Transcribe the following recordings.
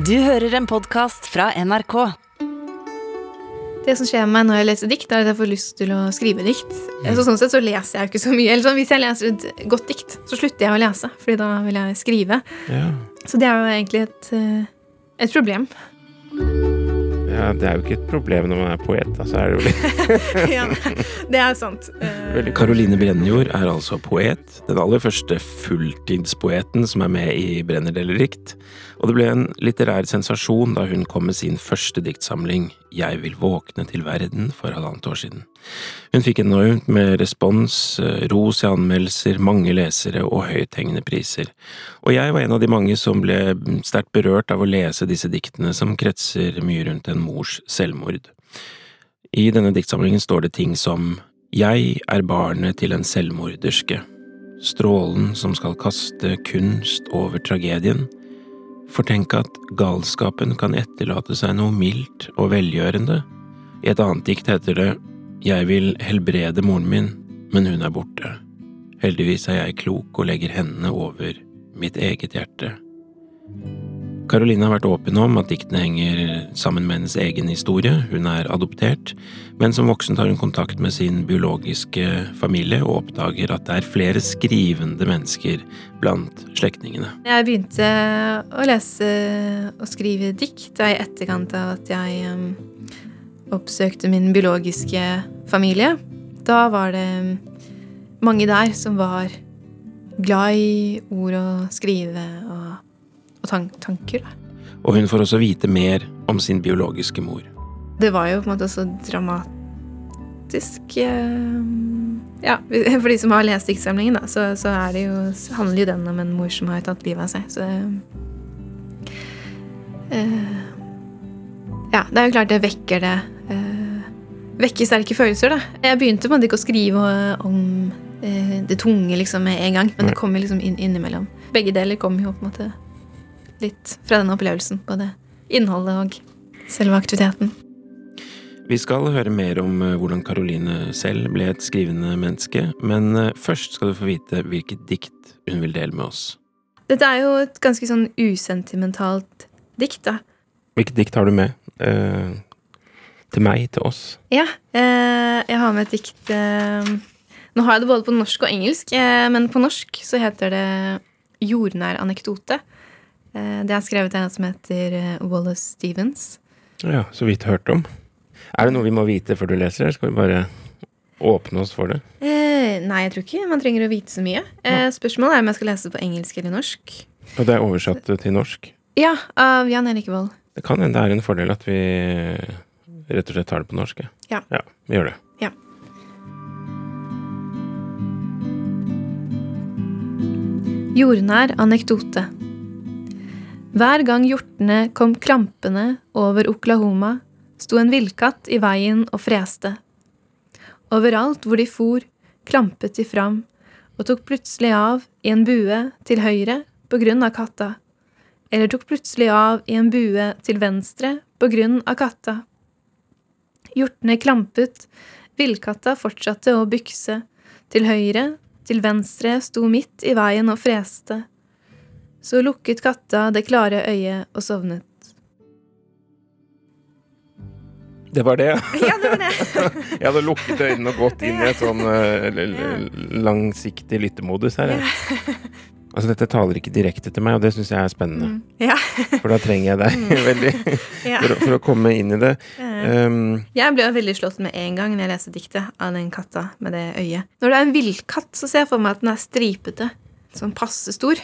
Du hører en podkast fra NRK. Det som skjer med meg når jeg leser dikt, er at jeg får lyst til å skrive dikt. Så sånn sett så leser jeg jo ikke så mye. Eller sånn, hvis jeg leser et godt dikt, så slutter jeg å lese, Fordi da vil jeg skrive. Ja. Så det er jo egentlig et, eh, et problem. Ja, det er jo ikke et problem når man er poet, da, så er det jo litt ja, det er sant. Karoline Brennjord er altså poet, den aller første fulltidspoeten som er med i Brenner deler dikt, og det ble en litterær sensasjon da hun kom med sin første diktsamling Jeg vil våkne til verden for halvannet år siden. Hun fikk enormt med respons, eh, ros i anmeldelser, mange lesere og høythengende priser, og jeg var en av de mange som ble sterkt berørt av å lese disse diktene som kretser mye rundt en mors selvmord. I denne diktsamlingen står det ting som Jeg er barnet til en selvmorderske, strålen som skal kaste kunst over tragedien. For tenk at galskapen kan etterlate seg noe mildt og velgjørende. I et annet dikt heter det Jeg vil helbrede moren min, men hun er borte. Heldigvis er jeg klok og legger hendene over mitt eget hjerte. Caroline har vært åpen om at diktene henger sammen med hennes egen historie. Hun er adoptert, men som voksen tar hun kontakt med sin biologiske familie og oppdager at det er flere skrivende mennesker blant slektningene. Jeg begynte å lese og skrive dikt i etterkant av at jeg em, oppsøkte min biologiske familie. Da var det mange der som var glad i ord og skrive og, og tan tanker. Da. Og hun får også vite mer om sin biologiske mor. Det var jo på en måte så dramatisk Ja, for de som har lest diktsamlingen, da, så, så det jo, handler jo den om en mor som har tatt livet av seg. Så det eh, Ja, det er jo klart det vekker det eh, Vekker sterke følelser, da. Jeg begynte på en ikke å skrive om eh, det tunge liksom med en gang, men det kommer liksom inn, innimellom. Begge deler kommer jo på en måte litt fra den opplevelsen. Både innholdet og selve aktiviteten. Vi skal høre mer om eh, hvordan Caroline selv ble et skrivende menneske, men eh, først skal du få vite hvilket dikt hun vil dele med oss. Dette er jo et ganske sånn usentimentalt dikt, da. Hvilket dikt har du med? Eh, til meg, til oss? Ja, eh, jeg har med et dikt eh, Nå har jeg det både på norsk og engelsk, men på norsk så heter det 'Jordnær anekdote'. Det er skrevet av en som heter Wallace Stevens. Ja, så vidt hørt om. Er det noe vi må vite før du leser, eller skal vi bare åpne oss for det? Eh, nei, jeg tror ikke man trenger å vite så mye. Eh, spørsmålet er om jeg skal lese det på engelsk eller norsk. Og det er oversatt til norsk. Ja, av Jan Erik Vold. Det kan hende det er en fordel at vi rett og slett tar det på norsk. Ja. ja vi gjør det. Ja. Jordnær anekdote. Hver gang hjortene kom krampende over Oklahoma, sto en villkatt i veien og freste. Overalt hvor de for, klampet de fram, og tok plutselig av i en bue til høyre på grunn av katta, eller tok plutselig av i en bue til venstre på grunn av katta. Hjortene klampet, villkatta fortsatte å bykse, til høyre, til venstre sto midt i veien og freste. Så lukket katta det klare øyet og sovnet. Det var det, ja. Ja, det var det. Jeg hadde lukket øynene og gått inn i et sånn eh, langsiktig lyttemodus her. jeg. Altså, dette taler ikke direkte til meg, og det syns jeg er spennende. Mm. Ja. For da trenger jeg deg veldig for, for å komme inn i det. Um, Jeg ble veldig slått med en gang når jeg leste diktet av den katta med det øyet. Når det er en villkatt, så ser jeg for meg at den er stripete. Sånn passe stor.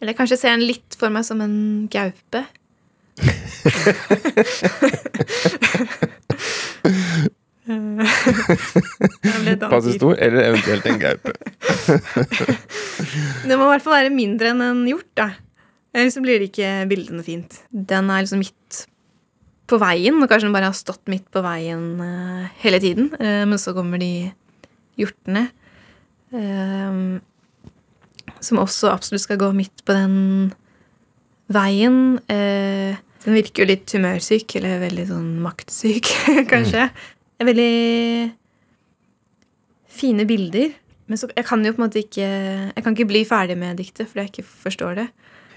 Eller kanskje ser jeg den litt for meg som en gaupe. Annet passe stor, eller eventuelt en gaupe. Det må i hvert fall være mindre enn en hjort, da. Ellers blir det ikke bildene fint. Den er liksom midt på veien, og kanskje den bare har stått midt på veien uh, hele tiden. Uh, men så kommer de hjortene, Uh, som også absolutt skal gå midt på den veien. Den virker jo litt humørsyk, eller veldig sånn maktsyk, kanskje. Er veldig fine bilder. Men så, jeg kan jo på en måte ikke Jeg kan ikke bli ferdig med diktet fordi jeg ikke forstår det.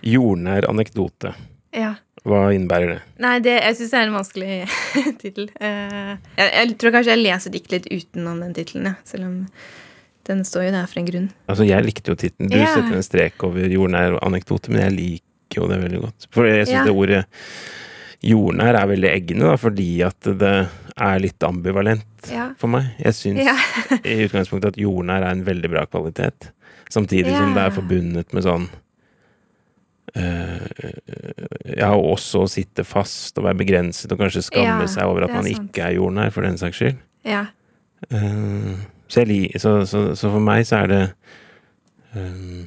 Jordnær anekdote. Ja. Hva innebærer det? Nei, det, jeg syns det er en vanskelig tittel. Eh, jeg, jeg tror kanskje jeg leser dikt litt utenom den tittelen, ja. selv om den står jo der for en grunn. Altså, jeg likte jo tittelen. Du Ja. setter en strek over jordnær anekdote, men jeg liker jo det veldig godt. For jeg syns Ja. det ordet jordnær er veldig eggende, da, fordi at det er litt ambivalent Ja. for meg. Jeg syns Ja. i utgangspunktet at jordnær er en veldig bra kvalitet, samtidig som det er forbundet med sånn øh, ja, og også å sitte fast og være begrenset og kanskje skamme Ja, seg over at man sant. ikke er jordnær, for den saks skyld. Ja. Eh, så, jeg, så, så, så for meg så er det eh,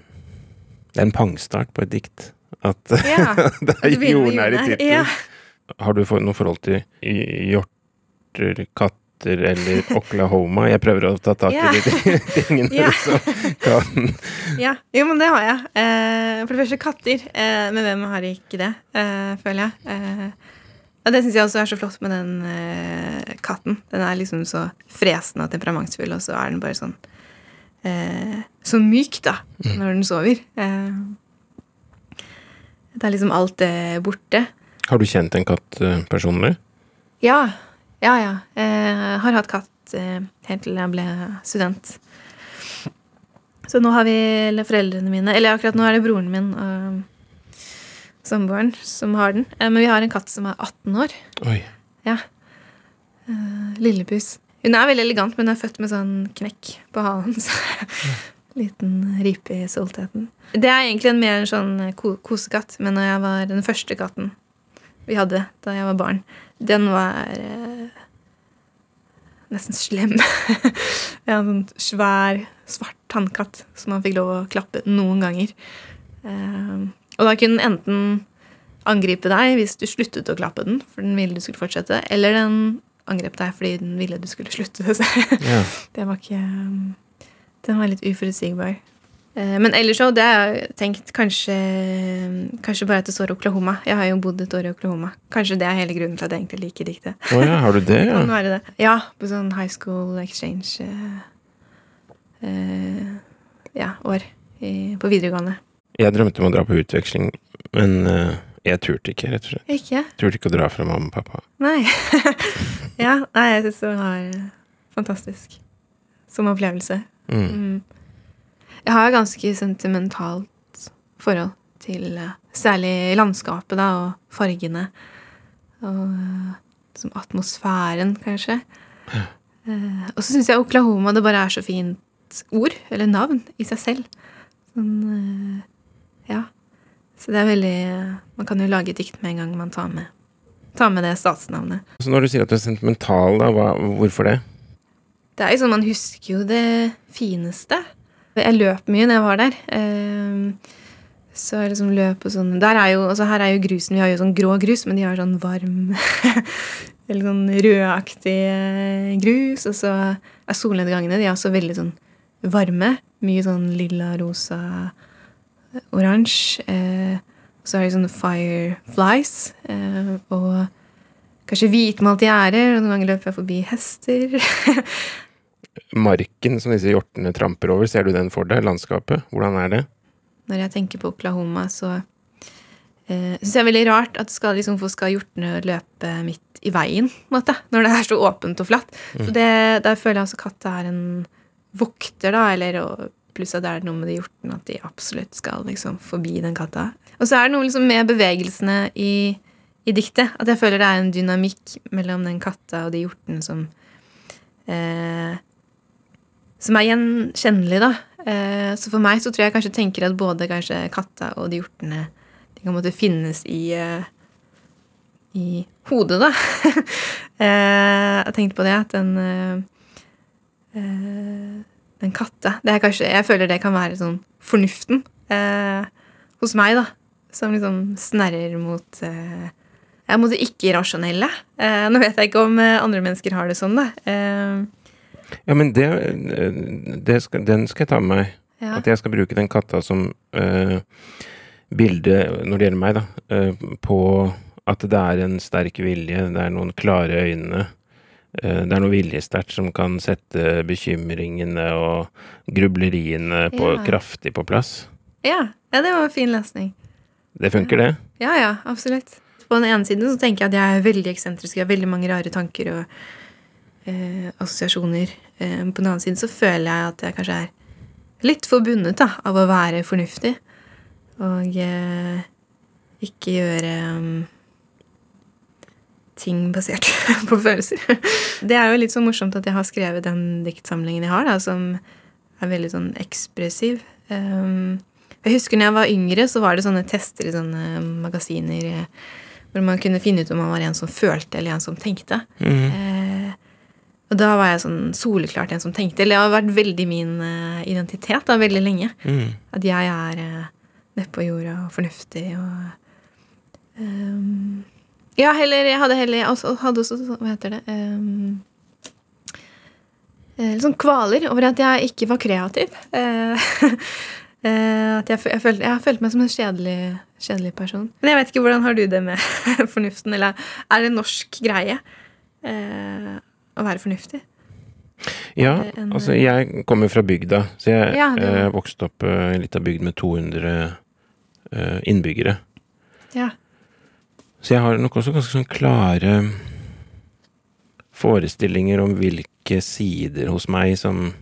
Det er en pangstart på et dikt. At Ja, det er jordnær i tittelen. Ja. Har du noe forhold til hjorter, katter eller Oklahoma? Jeg prøver å ta tak i yeah. de tingene yeah. som kan ja. Jo, men det har jeg. Eh, for det første katter. Eh, men hvem har ikke det, eh, føler jeg. Og det syns jeg også er så flott med den katten. Den er liksom så fresende og temperamentsfull, og så er den bare sånn eh, Så myk, da, når den sover. Eh, det er liksom alt det borte. Har du kjent en katt eh, personlig? Ja. Ja, ja. Jeg har hatt katt eh, helt til jeg ble student. Så nå har vi eller foreldrene mine Eller akkurat nå er det broren min og samboeren som har den. Eh, men vi har en katt som er 18 år. Oi. Ja. Eh, Lillepus. Hun er veldig elegant, men hun er født med sånn knekk på halen. Så liten ripe i soltheten. Det er egentlig en mer en sånn kosekatt, men når jeg var den første katten vi hadde da jeg var barn, den var eh, nesten slem. En sånn svær, svart tannkatt som man fikk lov å klappe noen ganger. Eh, og da kunne den enten angripe deg hvis du sluttet å klappe den, for den ville du skulle fortsette, eller den angrep deg fordi den ville du skulle slutte. Så Ja. det var ikke Den var litt uforutsigbar. Eh, Men ellers så, det har jeg tenkt kanskje Kanskje bare at det står Oklahoma. Jeg har jo bodd et år i Oklahoma. Kanskje det er hele grunnen til at jeg egentlig liker diktet. Oh ja, har du det? Ja. Kan være det. Ja, på sånn high school exchange uh, uh, ja, år i, på videregående. Jeg drømte om å dra på utveksling, men uh, jeg turte ikke, rett og slett. Ikke? Turte ikke å dra fra mamma og pappa. Nei. ja, nei, jeg syns det var fantastisk som opplevelse. Mm. Mm. Jeg har ganske sentimentalt forhold til eh, særlig landskapet da, og fargene. Og eh, som atmosfæren, kanskje. Eh, og så syns jeg Oklahoma det bare er så fint ord, eller navn, i seg selv. Sånn Ja. Så det er veldig Man kan jo lage et dikt med en gang man tar med, tar med det statsnavnet. Så når du sier at du er sentimental, da, hva, hvorfor det? Det er jo sånn, Man husker jo det fineste. Jeg løp mye når jeg var der. Ehm, Så jeg liksom løp og sånn Der er jo, altså Her er jo grusen Vi har jo sånn grå grus, men de har sånn varm Eller sånn rødaktig eh, grus. Og så er solnedgangene de er også veldig sånn varme. Mye sånn lilla, rosa, oransje. Eh, så er det sånne fireflies. Eh, og kanskje hvitmalte gjerder. Og noen ganger løper jeg forbi hester. Marken som disse hjortene tramper over, ser du den for deg? Landskapet? Hvordan er det? Når jeg tenker på Oklahoma, så eh, syns jeg er veldig rart at skal, liksom, hvorfor skal hjortene løpe midt i veien, måte, når det er så åpent og flatt. Så det, Der føler jeg altså katta er en vokter, da, eller og pluss at det er noe med de hjortene at de absolutt skal liksom forbi den katta. Og så er det noe liksom med bevegelsene i, i diktet. At jeg føler det er en dynamikk mellom den katta og de hjortene som eh, Som er gjenkjennelig, da. Eh, så for meg så tror jeg kanskje tenker at både kanskje katta og de hjortene de kan måtte finnes i eh, i hodet, da. eh, jeg tenkte på det, at den Den katta det er kanskje, Jeg føler det kan være sånn fornuften hos meg, da. Som liksom snerrer mot mot det ikke-rasjonelle. Nå vet jeg ikke om andre mennesker har det sånn, da. Eh, Ja, men det, det skal, den skal jeg ta med meg. ja. At jeg skal bruke den katta som uh, bilde, når det gjelder meg, da, uh, på at det er en sterk vilje, det er noen klare øyne. eh, det er noe viljesterkt som kan sette bekymringene og grubleriene på, Ja. kraftig på plass. ja. ja, det var en fin lesning. Det funker, det. Ja, ja, absolutt. på den ene siden så tenker jeg at jeg er veldig eksentrisk. Jeg har veldig mange rare tanker og eh, assosiasjoner. Eh, på den annen side så føler jeg at jeg kanskje er litt forbundet da, av å være fornuftig. Og eh, ikke gjøre um, ting basert på følelser. Det er jo litt så morsomt at jeg har skrevet den diktsamlingen jeg har, da, som er veldig sånn ekspressiv. Um, jeg husker når jeg var yngre, så var det sånne tester i sånne magasiner eh, hvor man kunne finne ut om man var en som følte, eller en som tenkte. Mm. Eh, og da var jeg sånn soleklart en som tenkte. Eller det har vært veldig min eh, identitet da, veldig lenge. Mm. At jeg er uh, nedpå jorda og fornuftig og um, Ja, heller Jeg hadde heller også, hadde også Hva heter det? um, eh, litt sånn kvaler over at jeg ikke var kreativ. Eh, eh, at jeg, jeg, følte, jeg har følt meg som en kjedelig, kjedelig person. Men jeg vet ikke hvordan har du det med fornuften? Eller er det en norsk greie eh, å være fornuftig? Ja, En- altså jeg kommer fra bygda, så jeg Ja, det- eh, vokste opp eh, i en lita bygd med 200 eh, innbyggere. Ja. Så jeg har nok også ganske sånn klare forestillinger om hvilke sider hos meg som,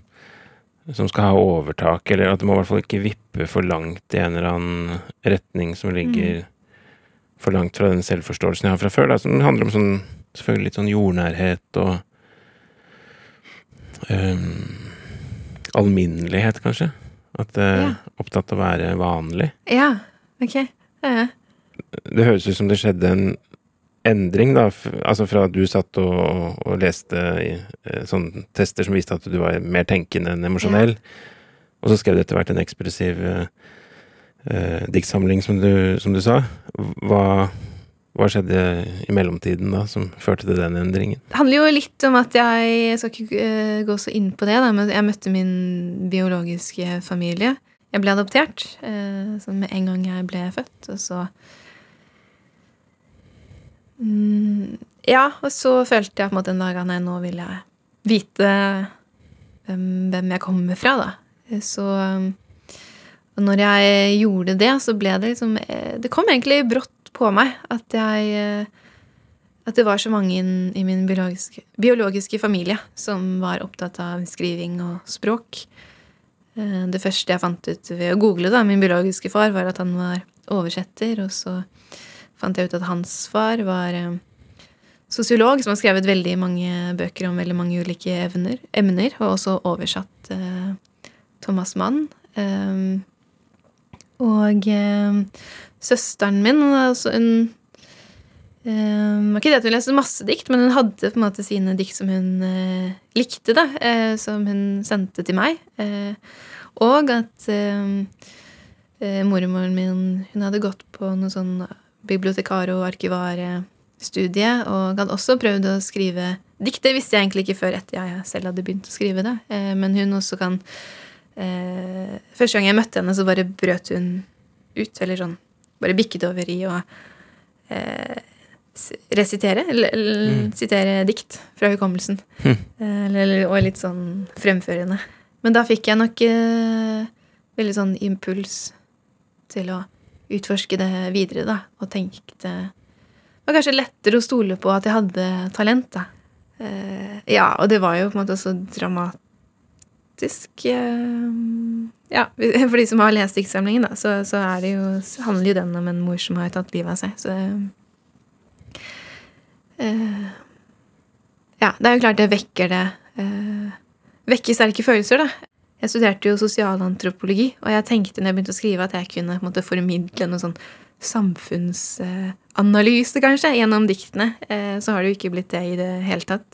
som skal ha overtak, eller at det må i hvert fall ikke vippe for langt i en eller annen retning som ligger for langt fra den selvforståelsen jeg har fra før. Da, som handler om sånn, selvfølgelig litt sånn jordnærhet og ehm, alminnelighet, kanskje. At det er Ja. opptatt av å være vanlig. ja. Ok. Ja. Det høres ut som det skjedde en endring, da. Altså fra at du satt og, og leste i, eh, sånne tester som viste at du var mer tenkende enn emosjonell. Og så skrev du etter hvert en ekspressiv eh, diktsamling, som du, som du sa. Hva, hva skjedde i mellomtiden da, som førte til den endringen? Det handler jo litt om at jeg jeg skal ikke eh, gå så inn på det, da, men jeg møtte min biologiske familie. Jeg ble adoptert sånn med en gang jeg ble født, og så mm, Ja, og så følte jeg på en måte en dag at nei, nå vil jeg vite hvem, jeg kommer fra, da. Så og når jeg gjorde det, så ble det liksom eh, Det kom egentlig brått på meg at jeg eh, at det var så mange inn- i min biologiske, biologiske familie som var opptatt av skriving og språk. Eh, Det første jeg fant ut ved å google da, min biologiske far, var at han var oversetter. Og så fant jeg ut at hans far var eh, sosiolog, som har skrevet veldig mange bøker om veldig mange ulike evner, emner, og også oversatt eh, Thomas Mann. Eh, og eh, søsteren min altså hun eh, var ikke det at hun leste masse dikt, men hun hadde på en måte sine dikt som hun eh, likte, da, eh, som hun sendte til meg. Eh, og at eh, mormoren min hun hadde gått på noe sånn bibliotekar- og arkivarstudie, og hadde også prøvd å skrive dikt. Det visste jeg egentlig ikke før etter jeg selv hadde begynt å skrive det. Men hun også kan eh, Første gang jeg møtte henne, så bare brøt hun ut, eller sånn Bare bikket over i å eh, resitere, eller, eller sitere dikt fra hukommelsen. Mm. Eller, og litt sånn fremførende. Men da fikk jeg nok eh, veldig sånn impuls til å utforske det videre, da, og tenkte Det var kanskje lettere å stole på at jeg hadde talent, da. Eh, ja, og det var jo på en måte også dramatisk. Eh, ja, for de som har lest diktsamlingen, da, så, så, jo, så handler jo den om en mor som har tatt livet av seg. Så uh, Ja, det er jo klart det vekker det uh, Vekker sterke følelser, da. Jeg studerte jo sosialantropologi, og jeg tenkte når jeg begynte å skrive, at jeg kunne måte formidle noe sånn samfunnsanalyse, kanskje, gjennom diktene. Så har det jo ikke blitt det i det hele tatt.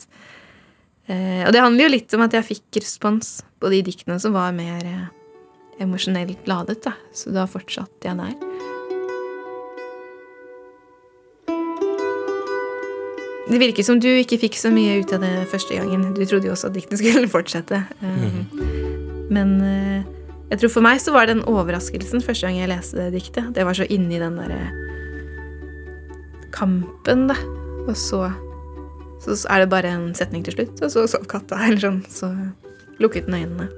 Og det handler jo litt om at jeg fikk respons på de diktene som var mer eh, emosjonelt ladet, da. Så da fortsatte jeg der. Det virker som du ikke fikk så mye ut av det første gangen. Du trodde jo også at diktene skulle fortsette. Um, Men eh, jeg tror for meg så var det den overraskelsen første gang jeg leste det diktet. Det var så inni den derre kampen, da. Og så, så er det bare en setning til slutt, og så sov katta, eller sånn. Så lukket den øynene.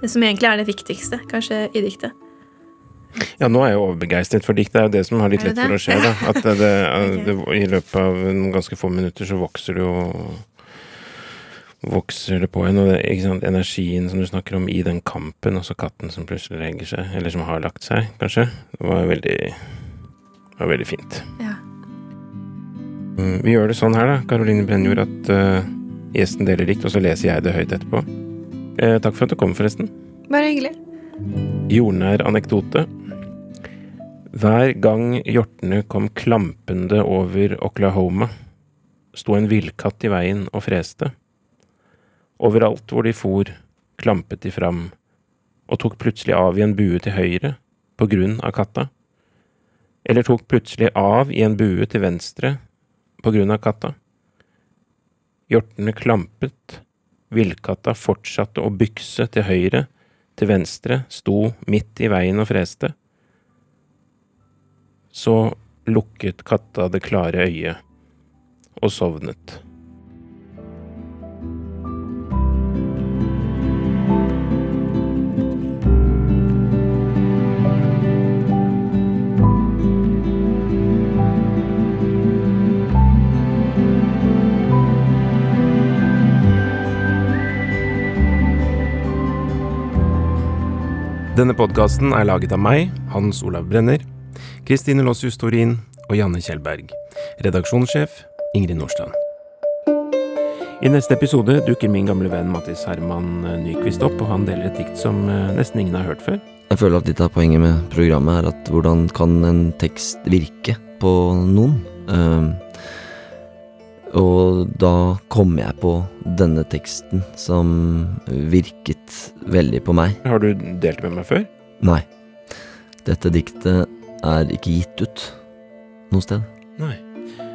Det som egentlig er det viktigste, kanskje, i diktet. Ja, nå er jeg overbegeistret for dikt. Det er jo det som har litt lett for å skje, da. At det, det, det, i løpet av noen ganske få minutter så vokser det jo Vokser det på en, og sant, energien som du snakker om i den kampen, også katten som plutselig legger seg, eller som har lagt seg, kanskje, det var veldig var veldig fint. Ja. Mm, Vi gjør det sånn her, da, Karoline Brennjord, at eh, gjesten deler dikt, og så leser jeg det høyt etterpå. Eh, takk for at du kom, forresten. Bare hyggelig. Jordnær anekdote. Hver gang hjortene kom klampende over Oklahoma, sto en villkatt i veien og freste. Overalt hvor de for, klampet de fram, og tok plutselig av i en bue til høyre på grunn av katta. Eller tok plutselig av i en bue til venstre på grunn av katta. Hjortene klampet, villkatta fortsatte å bykse til høyre, til venstre, sto midt i veien og freste. Så lukket katta det klare øyet og sovnet. Denne podkasten er laget av meg, Hans Olav Brenner, Kristine Lossius Torin og Janne Kjellberg. Redaksjonssjef Ingrid Nordstrand. I neste episode dukker min gamle venn Mattis Herman Nyquist opp, og han deler et dikt som eh, nesten ingen har hørt før. Jeg føler at litt av poenget med programmet er at hvordan kan en tekst virke på noen? Ehm, og da kom jeg på denne teksten som virket veldig på meg. Har du delt med meg før? Nei, dette diktet er ikke gitt ut noe sted. Nei.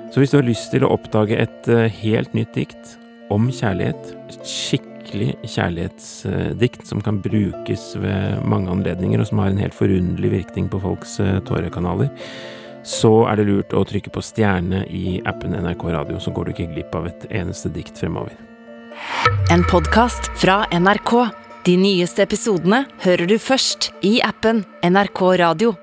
Så hvis du har lyst til å oppdage et eh, helt nytt dikt om kjærlighet, et skikkelig kjærlighetsdikt som kan brukes ved mange anledninger, og som har en helt forunderlig virkning på folks eh, tårekanaler, så er det lurt å trykke på stjerne i appen NRK Radio, så går du ikke glipp av et eneste dikt fremover. En podkast fra NRK. De nyeste episodene hører du først i appen NRK Radio.